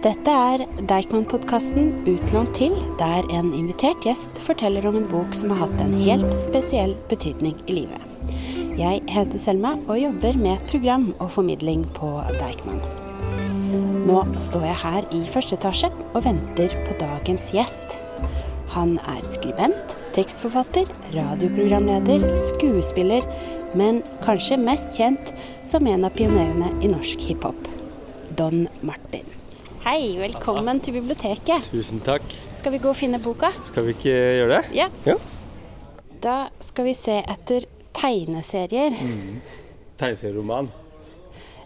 Dette er Deichman-podkasten Utlånt til, der en invitert gjest forteller om en bok som har hatt en helt spesiell betydning i livet. Jeg heter Selma og jobber med program og formidling på Deichman. Nå står jeg her i første etasje og venter på dagens gjest. Han er skribent, tekstforfatter, radioprogramleder, skuespiller, men kanskje mest kjent som en av pionerene i norsk hiphop. Don Martin. Hei, velkommen til biblioteket. Tusen takk. Skal vi gå og finne boka? Skal vi ikke gjøre det? Ja. Ja. Da skal vi se etter tegneserier. Tegneserieroman.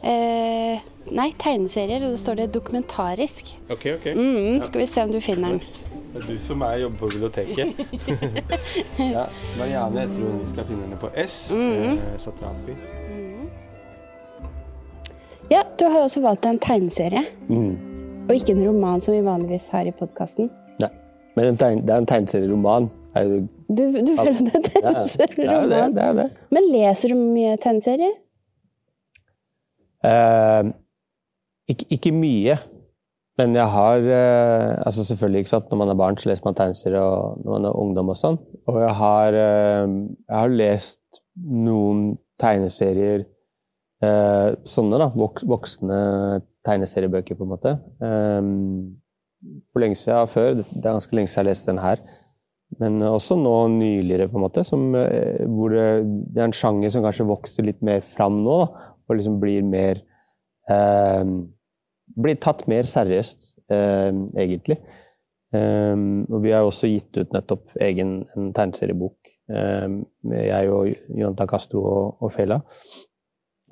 Eh, nei, tegneserier, og det står det dokumentarisk. Ok, ok. Mm, skal vi se om du finner den. Det er du som er jobber på biblioteket. ja, Marianne heter hun. Vi skal finne henne på S. Mm. Eh, Satrapi. Ja, du har også valgt en tegneserie, Mm. Og ikke en roman som vi vanligvis har i podkasten. Nei. Men en tegn, det er en tegneserieroman. Er Du, du føler at det er Ja, er tegneserieroman? det, er det. Men leser du mye tegneserier? Eh, ikke, ikke mye. Men jeg har eh, altså Selvfølgelig, ikke sant, når man er barn, så leser man tegneserier og når man er ungdom og sånn. Og jeg har, eh, jeg har lest noen tegneserier eh, Sånne, da. Vok, voksne tegneseriebøker, på en måte. Eh, for lenge siden før. Det er ganske lenge siden jeg har lest den her. Men også nå nyligere, på en måte. Som, eh, hvor det, det er en sjanger som kanskje vokser litt mer fram nå. Da, og liksom blir mer eh, Blir tatt mer seriøst, eh, egentlig. Eh, og vi har jo også gitt ut nettopp egen en tegneseriebok, jeg og Jonta Castro og, og Fela.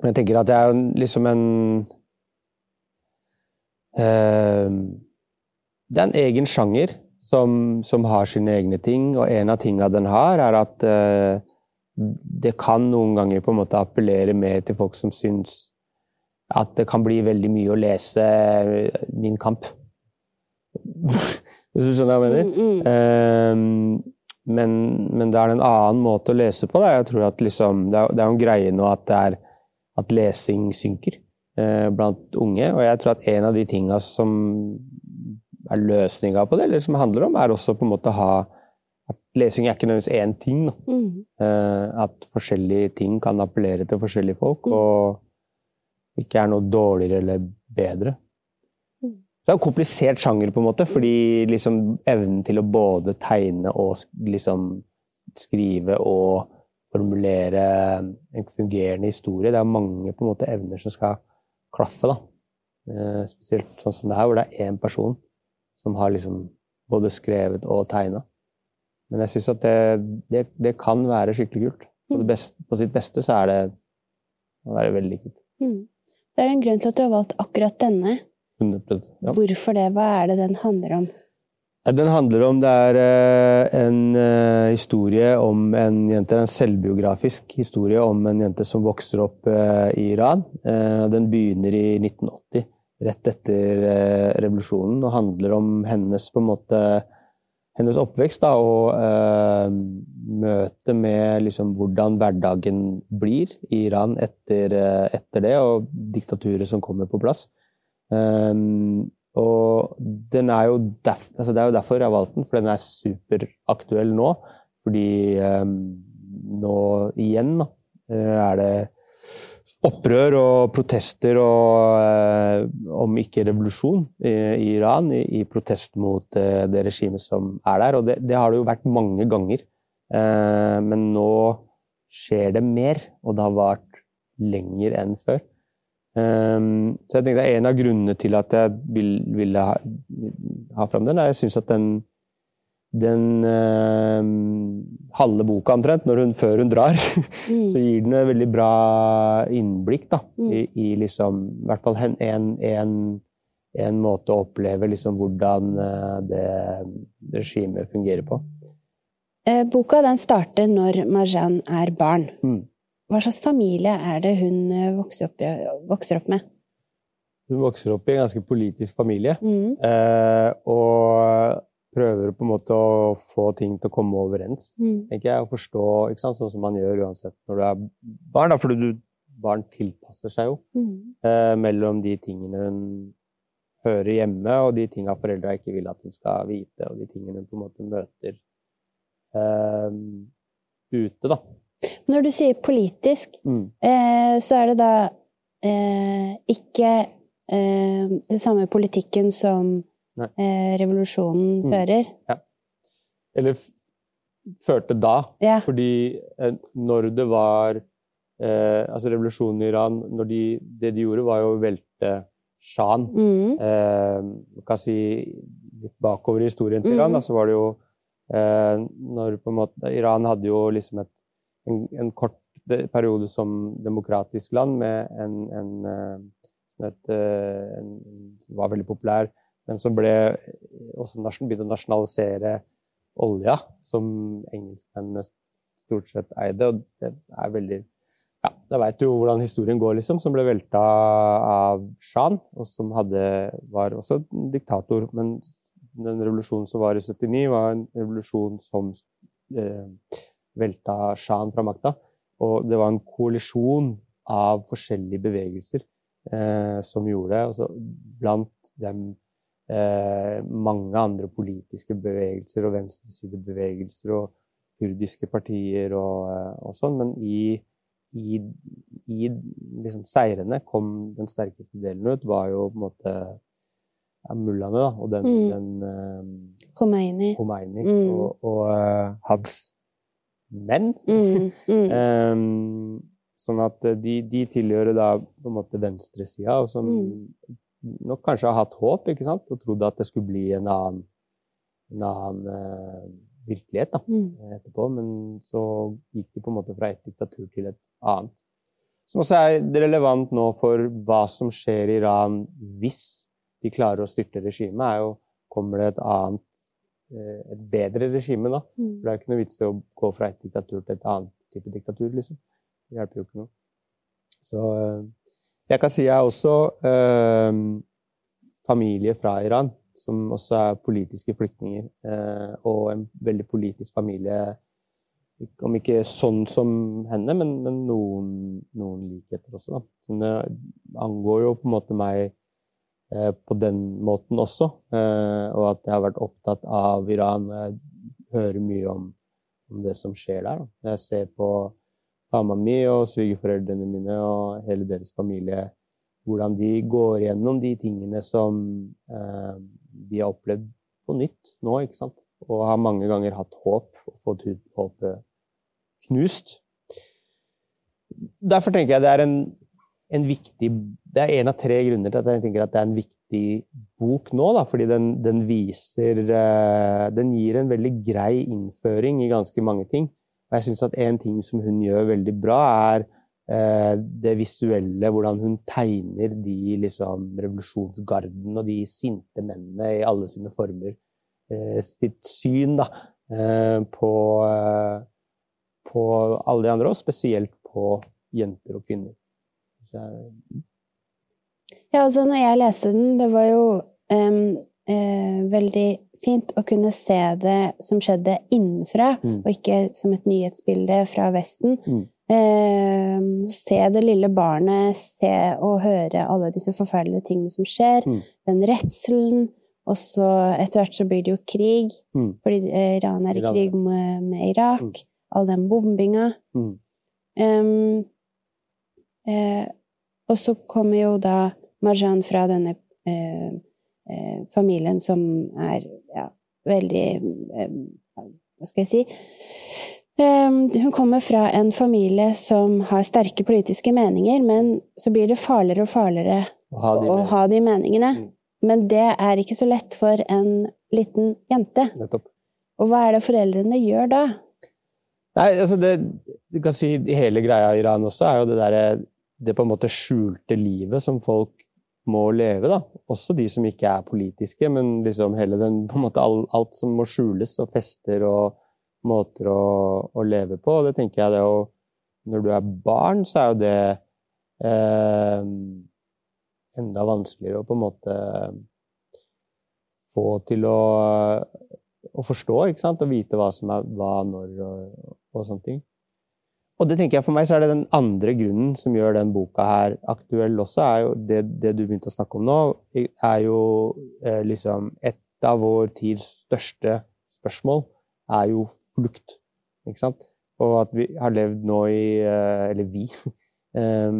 Jeg tenker at det er liksom en eh, Det er en egen sjanger som, som har sine egne ting, og en av tinga den har, er at eh, det kan noen ganger på en måte appellere mer til folk som syns at det kan bli veldig mye å lese Min kamp. Hvis du skjønner hva jeg mener? Mm, mm. Ehm, men, men det er en annen måte å lese på. Da. Jeg tror at liksom, det, er, det er jo en greie nå at, det er, at lesing synker eh, blant unge. Og jeg tror at en av de tinga som er løsninga på det, eller som handler om, er også på en måte å ha at lesing er ikke nødvendigvis én ting. Mm. Eh, at forskjellige ting kan appellere til forskjellige folk, Mm. og ikke er noe dårligere eller bedre. Mm. Det er en komplisert sjanger, på en måte, fordi liksom evnen til å både tegne og liksom skrive og formulere en fungerende historie Det er mange på en måte evner som skal klaffe. da. Eh, spesielt sånn som det her, hvor det er én person som har liksom både skrevet og tegna. Men jeg syns at det, det, det kan være skikkelig kult. På, det beste, på sitt beste så er det, det er veldig kult. Mm. Så er det en grunn til at du har valgt akkurat denne. 100%. Ja. Hvorfor det? Hva er det den handler om? Den handler om Det er eh, en eh, historie om en jente, en selvbiografisk historie om en jente som vokser opp eh, i Iran. Den begynner i 1980, rett etter revolusjonen, og handler om hennes måte hennes oppvekst da, og eh, møte med liksom, hvordan hverdagen blir i Iran etter, etter det, og diktaturet som kommer på plass. Og den er jo derf, altså det er jo derfor jeg har valgt den, for den er superaktuell nå. Fordi eh, nå igjen da, eh, er det opprør og protester og eh, om ikke revolusjon i, i Iran, i, i protest mot eh, det regimet som er der. Og det, det har det jo vært mange ganger. Eh, men nå skjer det mer, og det har vart lenger enn før. Um, så jeg tenkte det er en av grunnene til at jeg vil, ville ha, ha fram den. er Jeg syns at den, den uh, halve boka omtrent, når hun, før hun drar, Mm. så gir den et veldig bra innblikk da, Mm. i, i liksom, i hvert fall en, en, en, en måte å oppleve liksom, hvordan uh, det regimet fungerer på. Eh, boka den starter når Marjan er barn. Mm. Hva slags familie er det hun eh, vokser opp, vokser opp med? Hun vokser opp i en ganske politisk familie. Mm. Eh, og prøver på en måte å få ting til å komme overens. Mm. tenker jeg, Å forstå, ikke sant? sånn som man gjør uansett når du er barn. Da, fordi du, barn tilpasser seg jo Mm. eh, mellom de tingene hun hører hjemme, og de tinga foreldra ikke vil at hun skal vite, og de tingene hun på en måte møter eh, ute, da. Når du sier politisk, Mm. eh, så er det da eh, ikke eh, det samme politikken som eh, revolusjonen Mm. fører. Eller f førte da, Ja. fordi eh, når det var eh, Altså revolusjonen i Iran, når de, det de gjorde, var jo å velte sjahen. Mm. kan si litt bakover i historien til. Iran, da, så var det jo eh, når på en måte Iran hadde jo liksom et, en, en kort periode som demokratisk land med en, en, eh, et, eh, en var veldig populær, men så ble også nasjon, begynte å nasjonalisere olja, som engelskmennene stort sett eide, og det er veldig ja, Da veit du jo hvordan historien går, liksom. Som ble velta av Shan, og som hadde, var også en diktator. Men den revolusjonen som var i 79, var en revolusjon som eh, velta Shan fra makta. Og det var en koalisjon av forskjellige bevegelser eh, som gjorde det. Altså, blant dem eh, mange andre politiske bevegelser og venstresidebevegelser og kurdiske partier og, eh, og sånn. Men i i, i liksom seirene kom den sterkeste delen ut, var jo på en måte ja, mullaene, da, og den, Mm. den eh, Khomeini. Khomeini Mm. og, og eh, hans menn. Mm. Mm. Um, sånn at eh, de, de tilhører da på en måte venstresida, og som Mm. nok kanskje har hatt håp, ikke sant, og trodde at det skulle bli en annen, en annen uh, virkelighet da, Mm. etterpå, men så gikk de på en måte fra et diktatur til et annet. Som også er relevant nå for hva som skjer i Iran hvis de klarer å styrte regimet, er jo kommer det et annet, et bedre regime da. Mm. For det er ikke noe vits i å gå fra et diktatur til et annet type diktatur, liksom. Det hjelper jo ikke noe. Så eh, jeg kan si jeg er også eh, familie fra Iran, som også er politiske flyktninger, eh, og en veldig politisk familie. Om ikke sånn som henne, men, men noen, noen likheter også, da. Så det angår jo på en måte meg eh, på den måten også, eh, og at jeg har vært opptatt av Iran. Jeg hører mye om, om det som skjer der. Jeg ser på mamma mi og svigerforeldrene mine og hele deres familie, hvordan de går gjennom de tingene som eh, de har opplevd på nytt nå, ikke sant? Og har mange ganger hatt håp og fått håpet knust. Derfor tenker jeg det er en, en viktig Det er en av tre grunner til at jeg tenker at det er en viktig bok nå, da, fordi den, den viser eh, Den gir en veldig grei innføring i ganske mange ting. Og jeg syns at en ting som hun gjør veldig bra, er eh, det visuelle, hvordan hun tegner de liksom revolusjonsgarden og de sinte mennene i alle sine former. Eh, sitt syn, da, på, på alle de andre, og spesielt på jenter og kvinner. Ja, altså når jeg leste den, det var jo um, uh, veldig fint å kunne se det som skjedde innenfra, Mm. og ikke som et nyhetsbilde fra Vesten. Mm. Eh, se det lille barnet, se og høre alle disse forferdelige tingene som skjer. Mm. Den redselen. Og så etter hvert så blir det jo krig, Mm. fordi eh, Iran er i krig med, med Irak. Mm. All den bombinga. Em, eh, og så kommer jo da Marjan fra denne eh, eh, familien som er ja, veldig eh, Hva skal jeg si? Em, hun kommer fra en familie som har sterke politiske meninger, men så blir det farligere og farligere å ha de å ha de meningene. Mm. Men det er ikke så lett for en liten jente. Nettopp. Og hva er det foreldrene gjør da? Nei, altså det Du kan si hele greia i Iran også er jo det derre Det på en måte skjulte livet som folk må leve, da. Også de som ikke er politiske, men liksom hele den på en måte all, Alt som må skjules, og fester og måter å, å leve på. Og det tenker jeg det jo Når du er barn, så er jo det eh, enda vanskeligere å på en måte få til å, å forstå, ikke sant? Og vite hva som er hva, når og, og sånne ting. Og det tenker jeg For meg så er det den andre grunnen som gjør den boka her aktuell også, er jo det, det du begynte å snakke om nå, er jo eh, liksom Et av vår tids største spørsmål er jo flukt. Ikke sant? Og at vi har levd nå i eh, Eller vi eh,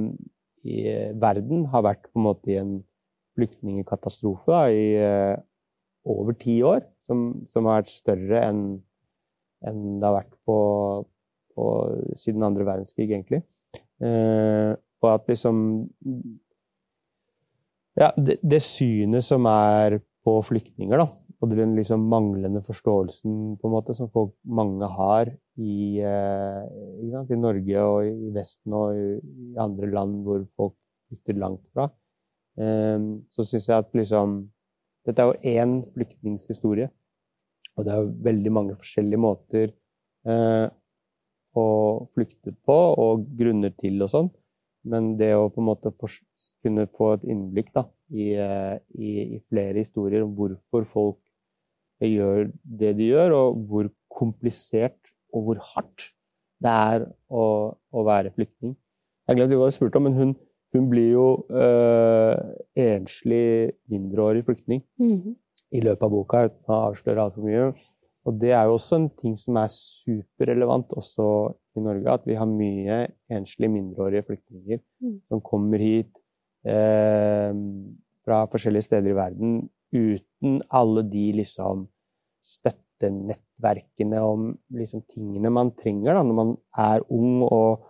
i verden har vært på en måte i en flyktningkatastrofe da, i eh, over ti år, som, som har vært større enn enn det har vært på, på siden andre verdenskrig, egentlig. Eh, og at liksom Ja, det, det, synet som er på flyktninger, da, og den liksom manglende forståelsen på en måte som folk, mange har i, eh, i, Norge og i Vesten og i, i andre land hvor folk flykter langt fra, eh, så syns jeg at liksom Dette er jo én flyktnings historie. Og det er jo veldig mange forskjellige måter eh, å flykte på, og grunner til og sånn. Men det å på en måte kunne få et innblikk da, i, i, i, flere historier om hvorfor folk gjør det de gjør, og hvor komplisert og hvor hardt det er å, å være flyktning. Jeg glemte hva jeg spurte om, men hun, hun blir jo øh, enslig mindreårig flyktning. Mm -hmm i løpet av boka, uten å avsløre altfor mye. Og det er jo også en ting som er superrelevant også i Norge, at vi har mye enslige mindreårige flyktninger mm. som kommer hit eh, fra forskjellige steder i verden uten alle de liksom støttenettverkene om liksom tingene man trenger da, når man er ung og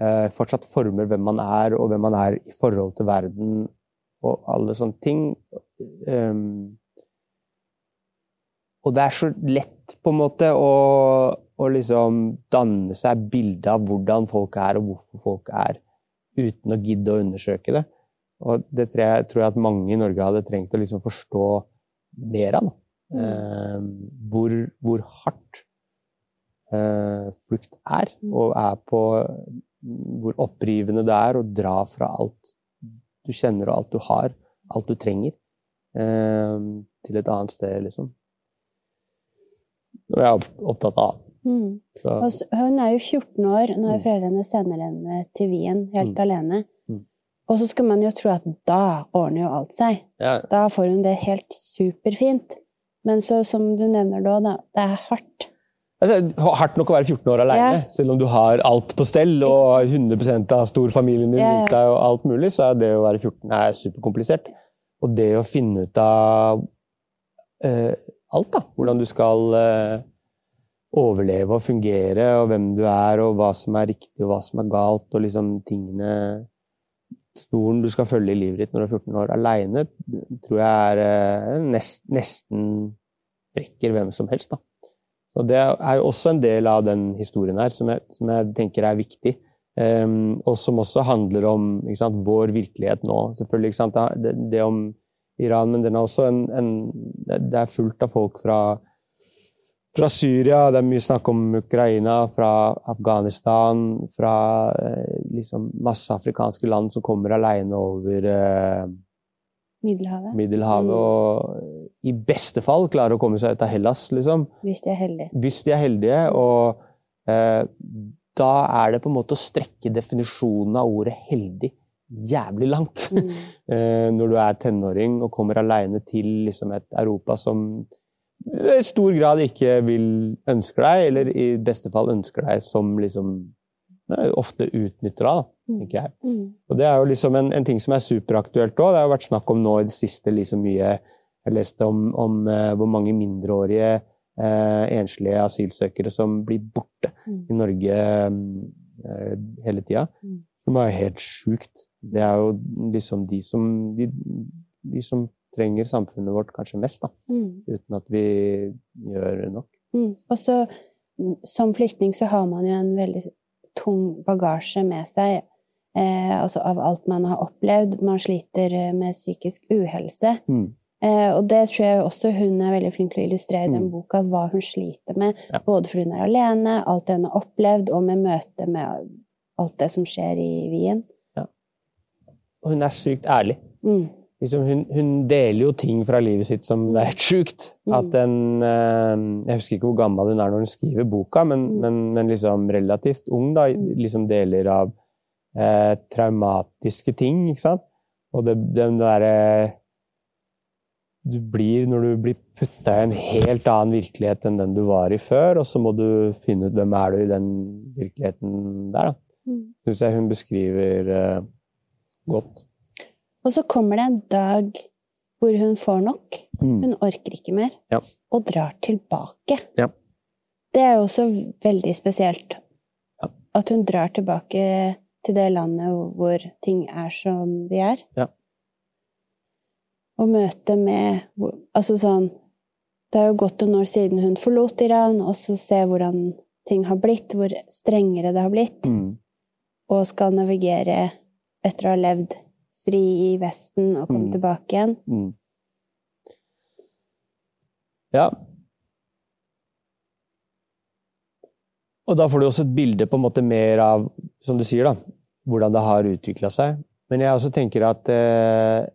eh, fortsatt former hvem man er, og hvem man er i forhold til verden, og alle sånne ting. Um, og det er så lett på en måte å, å liksom danne seg bilde av hvordan folk er, og hvorfor folk er, uten å gidde å undersøke det. Og det tror jeg, tror jeg at mange i Norge hadde trengt å liksom forstå mer av. Mm. Eh, hvor, hvor, hardt eh, flukt er, mm. og er på Hvor opprivende det er å dra fra alt du kjenner og alt du har, alt du trenger, eh, til et annet sted, liksom noe jeg er opptatt av. Mm. hun er jo 14 år når mm. foreldrene sender henne til Wien helt mm. alene. Mm. Og så skal man jo tro at da ordner jo alt seg. Ja. Da får hun det helt superfint. Men så, som du nevner da, da det er hardt. Altså, hardt nok å være 14 år alene, ja. selv om du har alt på stell og 100% av storfamilien din rundt deg og alt mulig, så er det å være 14 er superkomplisert. Og det å finne ut av uh, alt. da. Hvordan du skal eh, overleve og fungere, og hvem du er, og hva som er riktig og hva som er galt, og liksom tingene Stolen du skal følge i livet ditt når du er 14 år aleine, tror jeg er eh, nest, nesten brekker hvem som helst. da. Og Det er jo også en del av den historien her som jeg, som jeg tenker er viktig. Um, og som også handler om sant, vår virkelighet nå. Selvfølgelig, det, det, om Iran, men den er også en, en Det er fullt av folk fra, fra Syria, det er mye snakk om Ukraina, fra Afghanistan, fra eh, liksom masse afrikanske land som kommer alene over eh, Middelhavet. Middelhavet mm. Og i beste fall klarer å komme seg ut av Hellas, liksom. Hvis de er heldige. Hvis de er heldige. Og eh, da er det på en måte å strekke definisjonen av ordet 'heldig' jævlig langt. Mm. Eh, når du er tenåring og kommer aleine til liksom et Europa som i stor grad ikke vil ønske deg, eller i beste fall ønsker deg som liksom ofte utnytter deg, mm. tenker jeg. Mm. Og det er jo liksom en, en ting som er superaktuelt òg. Det har jo vært snakk om nå i det siste liksom mye Jeg leste om, om uh, hvor mange mindreårige uh, enslige asylsøkere som blir borte mm. i Norge uh, hele tida. Mm. Som er helt sjukt det er jo liksom de som, de, de som trenger samfunnet vårt kanskje mest, da. Mm. Uten at vi gjør nok. Mm. Og så som flyktning så har man jo en veldig tung bagasje med seg. Eh, altså av alt man har opplevd. Man sliter eh, med psykisk uhelse. Mm. Eh, og det tror jeg også hun er veldig flink til å illustrere i den mm. boka, hva hun sliter med. Ja. Både fordi hun er alene, alt det hun har opplevd, og med møte med alt det som skjer i Wien. Og hun er sykt ærlig. Mm. liksom, hun, hun, deler jo ting fra livet sitt som det er helt sjukt. Mm. At den eh, Jeg husker ikke hvor gammel hun er når hun skriver boka, men, mm. men, men liksom relativt ung, da. Mm. Liksom deler av eh, traumatiske ting, ikke sant. Og det, den derre du blir, når du blir putta i en helt annen virkelighet enn den du var i før, og så må du finne ut hvem er du i den virkeligheten der. da. Syns jeg hun beskriver uh, godt. Og så kommer det en dag hvor hun får nok. Mm. Hun orker ikke mer. Ja. Og drar tilbake. Ja. Det er jo også veldig spesielt. Ja. At hun drar tilbake til det landet hvor ting er som de er. Ja. Og møte med Altså sånn Det er jo gått noen år siden hun forlot Iran, og så se hvordan ting har blitt, hvor strengere det har blitt, mm. og skal navigere etter å ha levd fri i Vesten og komme mm. tilbake igjen. Mm. Ja. Og da får du også et bilde på en måte mer av, som du sier, da, hvordan det har utvikla seg. Men jeg også tenker at eh,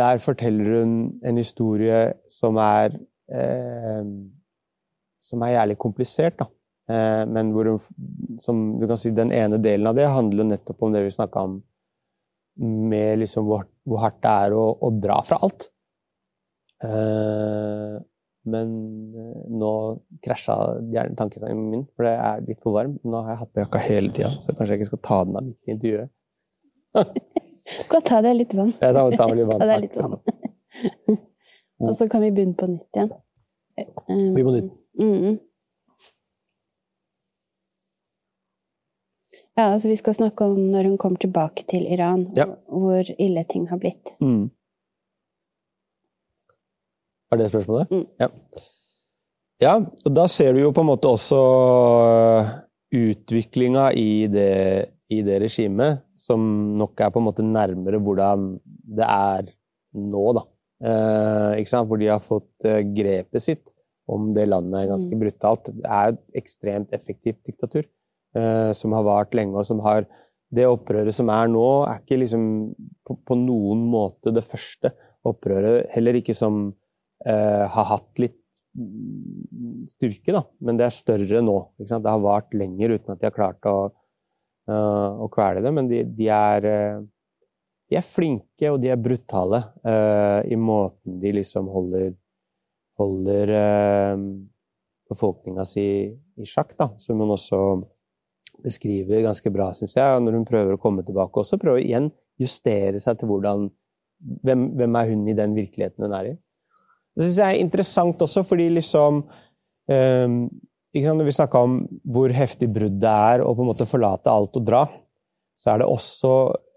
der forteller hun en historie som er eh, som er jævlig komplisert, da. Eh, men hvor som du kan si, den ene delen av det handler nettopp om det vi snakka om med liksom hvor, hvor, hardt det er å, å dra fra alt. Uh, men uh, nå krasja gjerne tankesangen min, for det er litt for varm. Nå har jeg hatt på jakka hele tida, så kanskje jeg ikke skal ta den av midt i intervjuet. Gå ta deg litt vann. Jeg tar, tar litt vann. ta deg litt vann. og så kan vi begynne på nytt igjen. Vi på nytt. Mm, Ja, altså Vi skal snakke om når hun kommer tilbake til Iran, ja. hvor ille ting har blitt. Mm. Er det spørsmålet? Mm. Ja. ja. Og da ser du jo på en måte også øh, utviklinga i det, i det regimet, som nok er på en måte nærmere hvordan det er nå, da. Eh, ikke sant? Hvor de har fått eh, grepet sitt om det landet ganske mm. brutalt. Det er et ekstremt effektivt diktatur. Eh, som har vart lenge, og som har Det opprøret som er nå, er ikke liksom på, på noen måte det første opprøret. Heller ikke som eh, har hatt litt styrke, da. Men det er større nå. Det har vart lenger uten at de har klart å, uh, å kvele det. Men de, de, er, uh, de, er, flinke, og de er brutale uh, i måten de liksom holder, holder befolkninga si i sjakk, da. Som hun også beskriver ganske bra, syns jeg. Når hun prøver å komme tilbake også, prøver igjen justere seg til hvordan hvem, hvem, er hun i den virkeligheten hun er i? Det syns jeg er interessant også, fordi liksom um, Når vi snakka om hvor heftig bruddet er, og på en måte forlate alt og dra, så er det også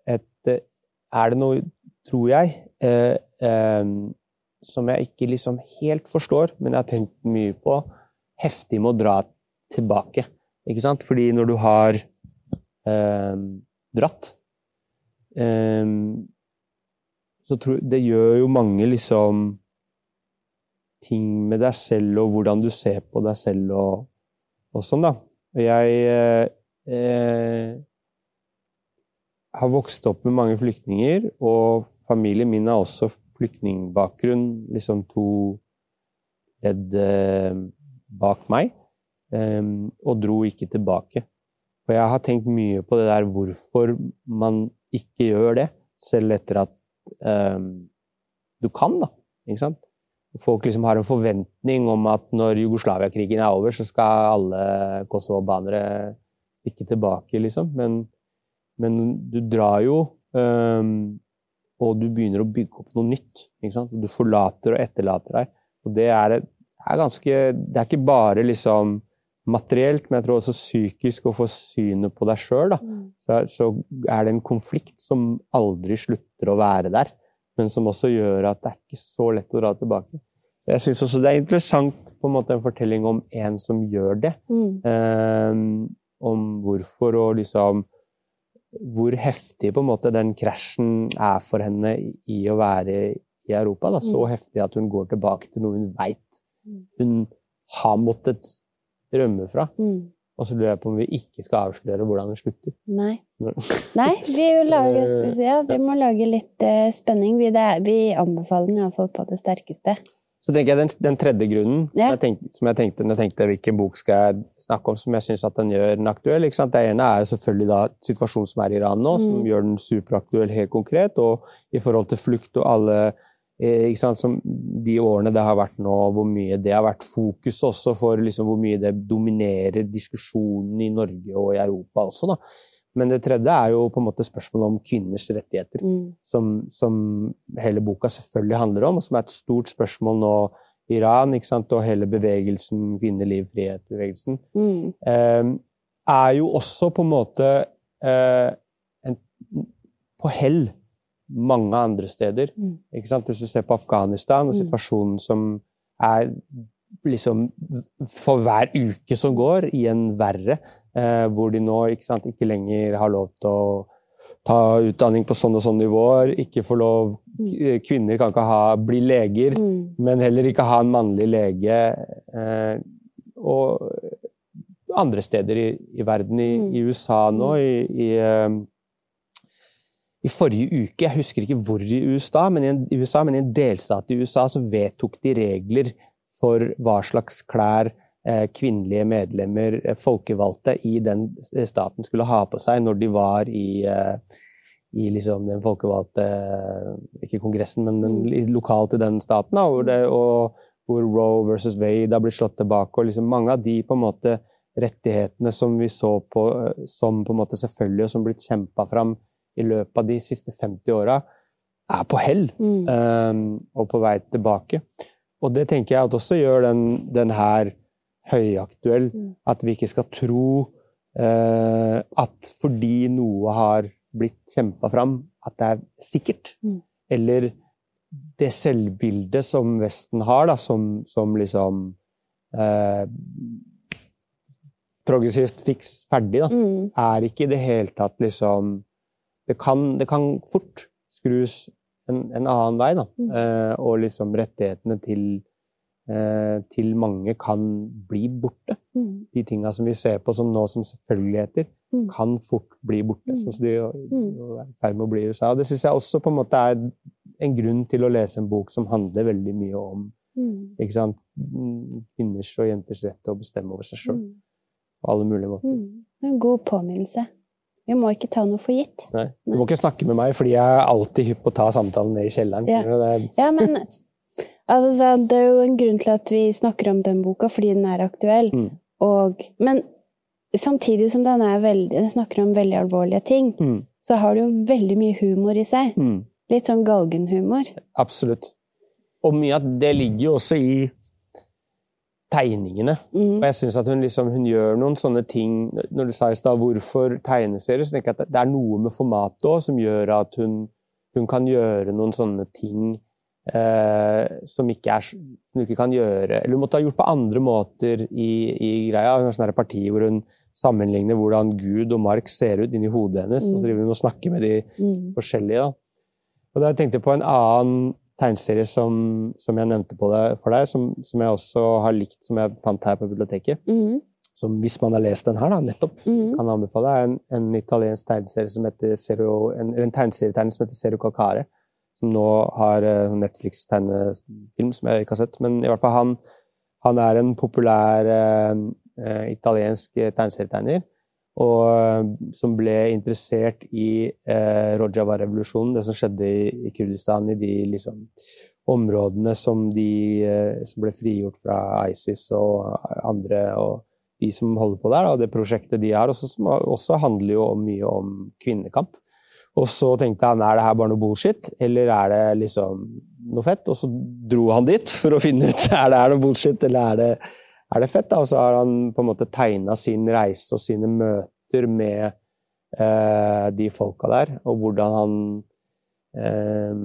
et Er det noe, tror jeg, uh, um, som jeg ikke liksom helt forstår, men jeg har tenkt mye på, heftig med å dra tilbake. Ikke sant? Fordi når du har eh, dratt eh, Så tror Det gjør jo mange liksom ting med deg selv og hvordan du ser på deg selv og, og sånn, da. Og jeg eh, eh, har vokst opp med mange flyktninger, og familien min har også flyktningbakgrunn, liksom to ledd eh, bak meg. Um, og dro ikke tilbake. Og jeg har tenkt mye på det der hvorfor man ikke gjør det, selv etter at um, du kan, da. Ikke sant? Folk liksom har en forventning om at når Jugoslavia-krigen er over, så skal alle kosovobanere ikke tilbake, liksom. Men, men, du drar jo, um, og du begynner å bygge opp noe nytt. Ikke sant? Du forlater og etterlater deg. Og det er, er ganske Det er ikke bare liksom materielt, men jeg tror også psykisk, å få synet på deg sjøl, mm. så, så, er det en konflikt som aldri slutter å være der, men som også gjør at det er ikke så lett å dra tilbake. Jeg syns også det er interessant på en måte en fortelling om en som gjør det. Mm. Um, om hvorfor og liksom Hvor heftig på en måte den krasjen er for henne i å være i Europa. Da. Så mm. heftig at hun går tilbake til noe hun veit mm. hun har måttet rømme fra. Mm. Og så lurer jeg på om vi ikke skal avsløre hvordan det slutter. Nei. Nei vi, lage, ja, vi, må lage litt uh, spenning. Vi, er, vi anbefaler den iallfall på det sterkeste. Så tenker jeg Den, den tredje grunnen ja. som, jeg tenkte, som, jeg tenkte, når jeg tenkte hvilken bok skal jeg snakke om, som jeg syns den gjør den aktuell Det ene er selvfølgelig da situasjonen som er i Iran nå, mm. som gjør den superaktuell helt konkret. Og i forhold til flukt og alle eh, som De årene det har vært nå, hvor mye det har vært fokus også for liksom, hvor mye det dominerer diskusjonen i Norge og i Europa også. da. Men det tredje er jo på en måte spørsmålet om kvinners rettigheter, mm. som, som, hele boka selvfølgelig handler om, og som er et stort spørsmål nå i Iran, og hele bevegelsen, kvinneliv, frihet-bevegelsen, mm. eh, er jo også på en måte eh, en, på hell mange andre steder. Mm. Ikke sant? Hvis du ser på Afghanistan og mm. situasjonen som er liksom for hver uke som går, i en verre. Eh, hvor de nå ikke, sant, ikke, lenger har lov til å ta utdanning på sånn og sånn nivåer. Ikke få lov mm. Kvinner kan ikke ha, bli leger, mm. men heller ikke ha en mannlig lege. Eh, og andre steder i, i verden, i, i, USA nå, i, i eh, i forrige uke, jeg husker ikke hvor i USA, men i en, USA, men i en delstat i USA, så vedtok de regler for hva slags klær Eh, kvinnelige medlemmer, eh, folkevalgte, i den staten skulle ha på seg når de var i, eh, i liksom den folkevalgte Ikke Kongressen, men den, lokalt i den staten. Da, hvor, det, og, hvor Roe versus Wade har blitt slått tilbake. og liksom Mange av de på en måte rettighetene som vi så på som på en måte selvfølgelig, og som blitt kjempa fram i løpet av de siste 50 åra, er på hell mm. um, og på vei tilbake. Og det tenker jeg at også gjør den, den her høyaktuell. Mm. At vi ikke skal tro uh, at fordi noe har blitt kjempa fram, at det er sikkert. Mm. Eller det selvbildet som Vesten har, da, som, som liksom uh, Progressivt fiks ferdig, da, mm. er ikke i det hele tatt liksom Det kan, det kan fort skrus en, en annen vei, da. Mm. Eh, og liksom rettighetene til Eh, til mange kan bli borte. Mm. De tinga som vi ser på som nå som selvfølgeligheter, mm. kan fort bli borte. Mm. Sånn som de mm. er i ferd med å bli i USA. Og det syns jeg også på en måte er en grunn til å lese en bok som handler veldig mye om mm. ikke sant? Mm, kvinners og jenters rett til å bestemme over seg sjøl. På alle mulige måter. En god påminnelse. Vi må ikke ta noe for gitt. Nei. Du må ikke snakke med meg, fordi jeg er alltid hypp på å ta samtalen ned i kjelleren. Ja, ja men Altså, det er jo en grunn til at vi snakker om den boka, fordi den er aktuell. Mm. Og, men samtidig som den, veldig, den, snakker om veldig alvorlige ting, mm. så har det jo veldig mye humor i seg. Mm. Litt sånn galgenhumor. Absolutt. Og mye av det ligger jo også i tegningene. Mm. Og jeg syns at hun, liksom, hun gjør noen sånne ting Når du sa i stad 'hvorfor tegneserie', så tenker jeg at det er noe med formatet òg som gjør at hun, hun kan gjøre noen sånne ting eh, som, ikke er, du ikke kan gjøre Eller hun måtte ha gjort på andre måter i, i greia. En sånn parti hvor hun sammenligner hvordan Gud og Mark ser ut inni hodet hennes, mm. og så driver hun og snakker med de mm. forskjellige. Da. Og da tenkte jeg på en annen tegneserie som, som jeg nevnte på det for deg, som, som, jeg også har likt, som jeg fant her på biblioteket. Mm. Som hvis man har lest den her, da, nettopp, mm. kan anbefale. er en, en italiensk tegneserie som heter Zero, en, en tegneserietegner som heter Zero Calcare som nå har eh, Netflix-tegnefilm, som jeg ikke har sett. Men i hvert fall han, han er en populær eh, eh italiensk tegneserietegner. Og eh, som ble interessert i eh, Rojava-revolusjonen, det som skjedde i, i, Kurdistan, i de liksom, områdene som, de, eh, som ble frigjort fra ISIS og andre, og de som holder på der, og det prosjektet de har, også, som også handler jo mye om kvinnekamp. Og så tenkte han er det her bare noe bullshit, eller er det liksom noe fett? Og så dro han dit for å finne ut er det her noe bullshit, eller er det, er det fett. Da? Og så har han på en måte tegna sin reise og sine møter med eh, de folka der, og hvordan han eh,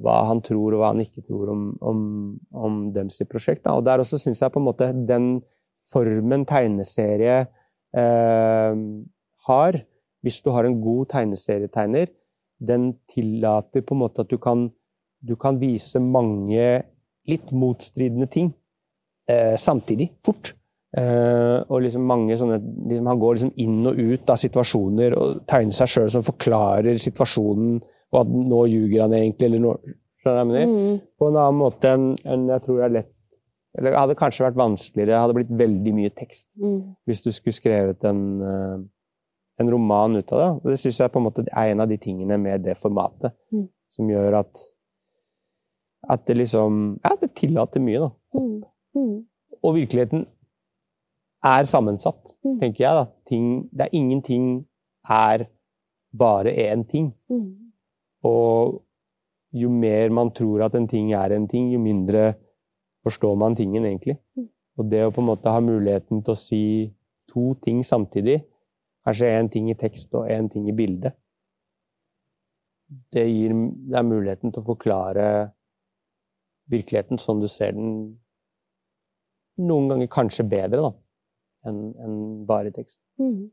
Hva han tror og hva han ikke tror om, om, om dems prosjekt. Da. Og der også syns jeg på en måte den formen tegneserie eh, har, hvis du har en god tegneserietegner, den tillater på en måte at du kan, du kan vise mange litt motstridende ting eh, samtidig, fort. Eh, og liksom mange sånne liksom Han går liksom inn og ut av situasjoner og tegner seg sjøl som forklarer situasjonen, og at nå ljuger han egentlig, eller nå Skjønner jeg mener? Mm. På en annen måte enn enn jeg tror er lett Eller hadde kanskje vært vanskeligere, hadde blitt veldig mye tekst Mm. hvis du skulle skrevet en, eh, en roman ut av det. Og det syns jeg på en måte er en av de tingene med det formatet Mm. som gjør at at det liksom Ja, det tillater mye, da. Mm. Mm. Og virkeligheten er sammensatt, Mm. tenker jeg. da. Ting, det er ingenting er bare én ting. Mm. Og jo mer man tror at en ting er en ting, jo mindre forstår man tingen egentlig. Mm. Og det å på en måte ha muligheten til å si to ting samtidig, kanskje én ting i tekst og én ting i bilde, det gir er muligheten til å forklare virkeligheten sånn du ser den noen ganger kanskje bedre enn en bare tekst. Mm.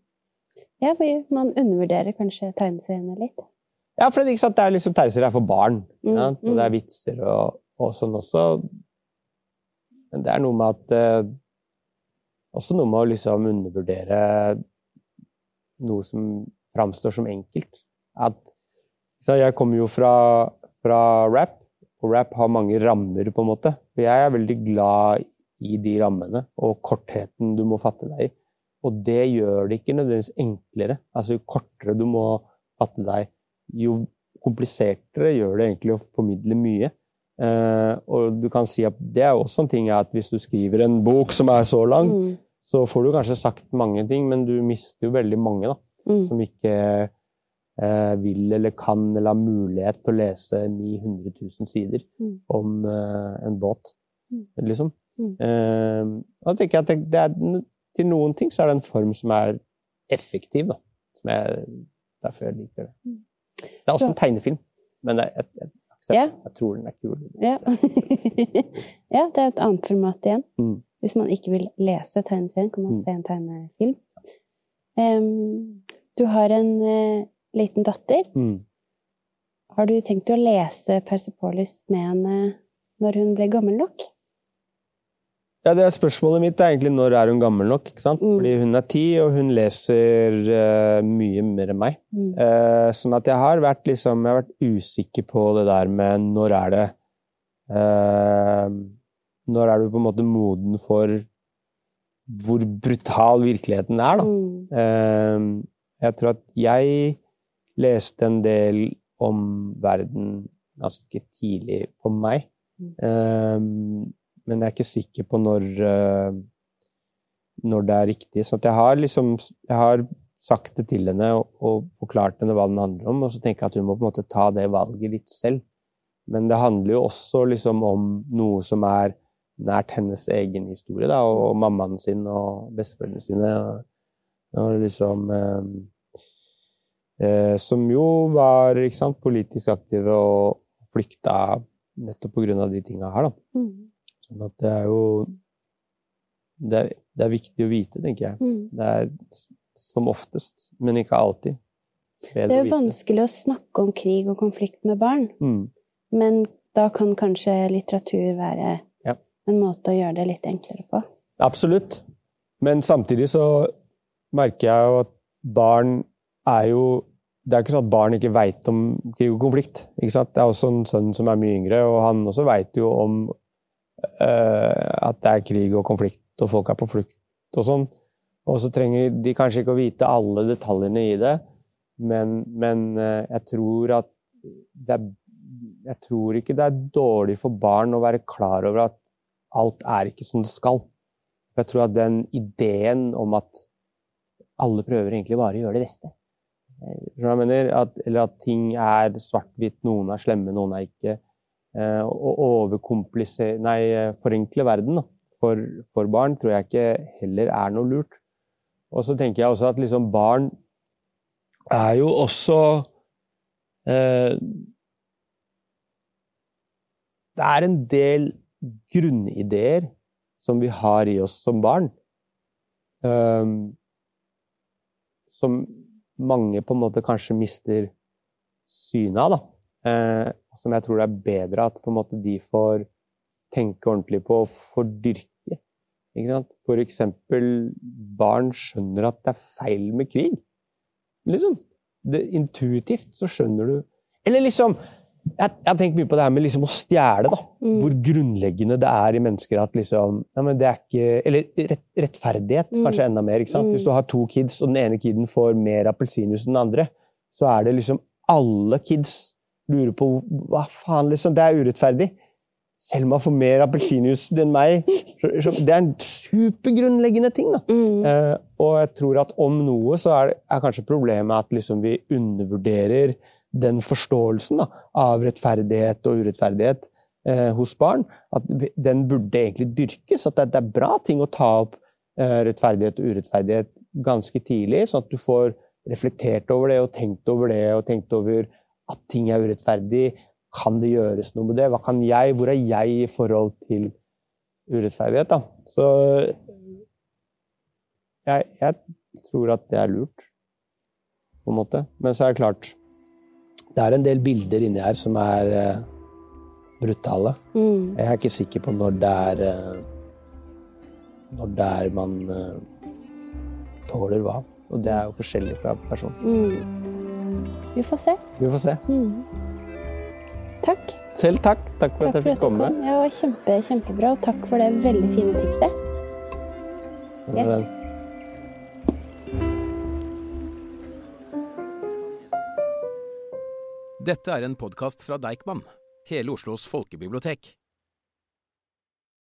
Ja, for man undervurderer kanskje tegneseriene litt. Ja, for det, det er liksom tegneserier er for barn, Mm, ja? og det er vitser og, og sånn også. Men det er noe med at eh, Også noe med å liksom undervurdere noe som framstår som enkelt. At så Jeg kommer jo fra, fra rap, og rap har mange rammer, på en måte. Og jeg er veldig glad i de rammene og kortheten du må fatte deg i. Og det gjør det ikke nødvendigvis enklere. Altså, jo kortere du må fatte deg, jo komplisertere gjør det egentlig å formidle mye. Eh, og du kan si at det er også en ting at hvis du skriver en bok som er så lang, Mm. så får du kanskje sagt mange ting, men du mister jo veldig mange da, Mm. som ikke eh, vil eller kan eller har mulighet til å lese 900 000 sider Mm. om eh, en båt, Mm. liksom. Mm. Uh, og da tenker jeg at det, det til noen ting så er det en form som er effektiv, da. Som jeg, derfor jeg liker det. Mm. Det er også en tegnefilm, men jeg, jeg, jeg, jeg, jeg tror den er kul. Ja. ja, det er et annet format igjen. Mm. Hvis man ikke vil lese tegneserien, kan man Mm. se en tegnefilm. Um, du har en uh, liten datter. Mm. Har du tenkt å lese Persepolis med henne når hun ble gammel nok? Ja, det er Spørsmålet mitt er egentlig når er hun gammel nok? ikke sant? Mm. Fordi hun er ti, og hun leser uh, mye mer enn meg. Mm. Uh, sånn at jeg har vært liksom, jeg har vært usikker på det der med når er det uh, Når er du på en måte moden for hvor brutal virkeligheten er, da. Mm. Jeg tror at jeg leste en del om verden ganske tidlig for meg. Mm. Men jeg er ikke sikker på når, eh, når det er riktig. Så jeg har liksom jeg har sagt det til henne og, og forklart henne hva den handler om, og så tenker jeg at hun må på en måte ta det valget litt selv. Men det handler jo også liksom om noe som er nært hennes egen historie, da, og, mammaen sin og besteforeldrene sine. Og, og liksom eh, eh, Som jo var sant, politisk aktive og flykta nettopp på grunn av de tinga her, da. Mm. Sånn at det er jo det er, det er viktig å vite, tenker jeg. Mm. Det er som oftest, men ikke alltid. bedre Det er jo vanskelig å snakke om krig og konflikt med barn, Mm. men da kan kanskje litteratur være Ja. en måte å gjøre det litt enklere på. Absolutt. Men samtidig så merker jeg jo at barn er jo Det er ikke sånn at barn ikke veit om krig og konflikt. Ikke sant? Det er også en sønn som er mye yngre, og han også veit jo om at det er krig og konflikt, og folk er på flukt og sånn. Og så trenger de kanskje ikke å vite alle detaljene i det, men, men eh, jeg tror at det er Jeg tror ikke det er dårlig for barn å være klar over at alt er ikke som det skal. Jeg tror at den ideen om at alle prøver egentlig bare å gjøre det beste eh, jeg mener? At, eller at ting er svart-hvitt, noen er slemme, noen er ikke. Eh, Å overkomplisere Nei, eh, forenkle verden for, for barn tror jeg ikke heller er noe lurt. Og så tenker jeg også at liksom barn er jo også eh, Det er en del grunnideer som vi har i oss som barn, eh, som mange på en måte kanskje mister synet av, da. Eh, som jeg tror det er bedre at på en måte de får tenke ordentlig på og får dyrke. Ikke sant? For eksempel, barn skjønner at det er feil med krig. Liksom. Det, intuitivt så skjønner du Eller liksom jeg, har tenkt mye på det her med liksom å stjele, da. Mm. Hvor grunnleggende det er i mennesker at liksom ja, men det er ikke, Eller rett, rettferdighet, Mm. kanskje enda mer. ikke sant? Mm. Hvis du har to kids, og den ene kiden får mer appelsinjuice enn den andre, så er det liksom Alle kids lurer på hva faen, liksom. Det er urettferdig. Selma får mer appelsinjuice enn meg. Det er en supergrunnleggende ting, da. Mm. Eh, og jeg tror at om noe så er, er kanskje problemet at liksom vi undervurderer den forståelsen da, av rettferdighet og urettferdighet eh, hos barn. At den burde egentlig dyrkes. At det, det er bra ting å ta opp eh, rettferdighet og urettferdighet ganske tidlig, sånn at du får reflektert over det og tenkt over det og tenkt over at ting er urettferdig. Kan det gjøres noe med det? Hva kan jeg, hvor er jeg i forhold til urettferdighet? Da? Så jeg, jeg tror at det er lurt, på en måte. Men så er det klart Det er en del bilder inni her som er eh, brutale. Mm. Jeg er ikke sikker på når det er eh, Når det er man eh, tåler hva. Og det er jo forskjellig fra person. Mm. Vi får se. Vi får se. Mm. Takk. Selv takk. Takk for Takk at jeg fikk komme. kom. Ja, kjempe, kjempebra. Og takk for det veldig fine tipset. Yes. Dette er en podkast fra Deichman, hele Oslos folkebibliotek.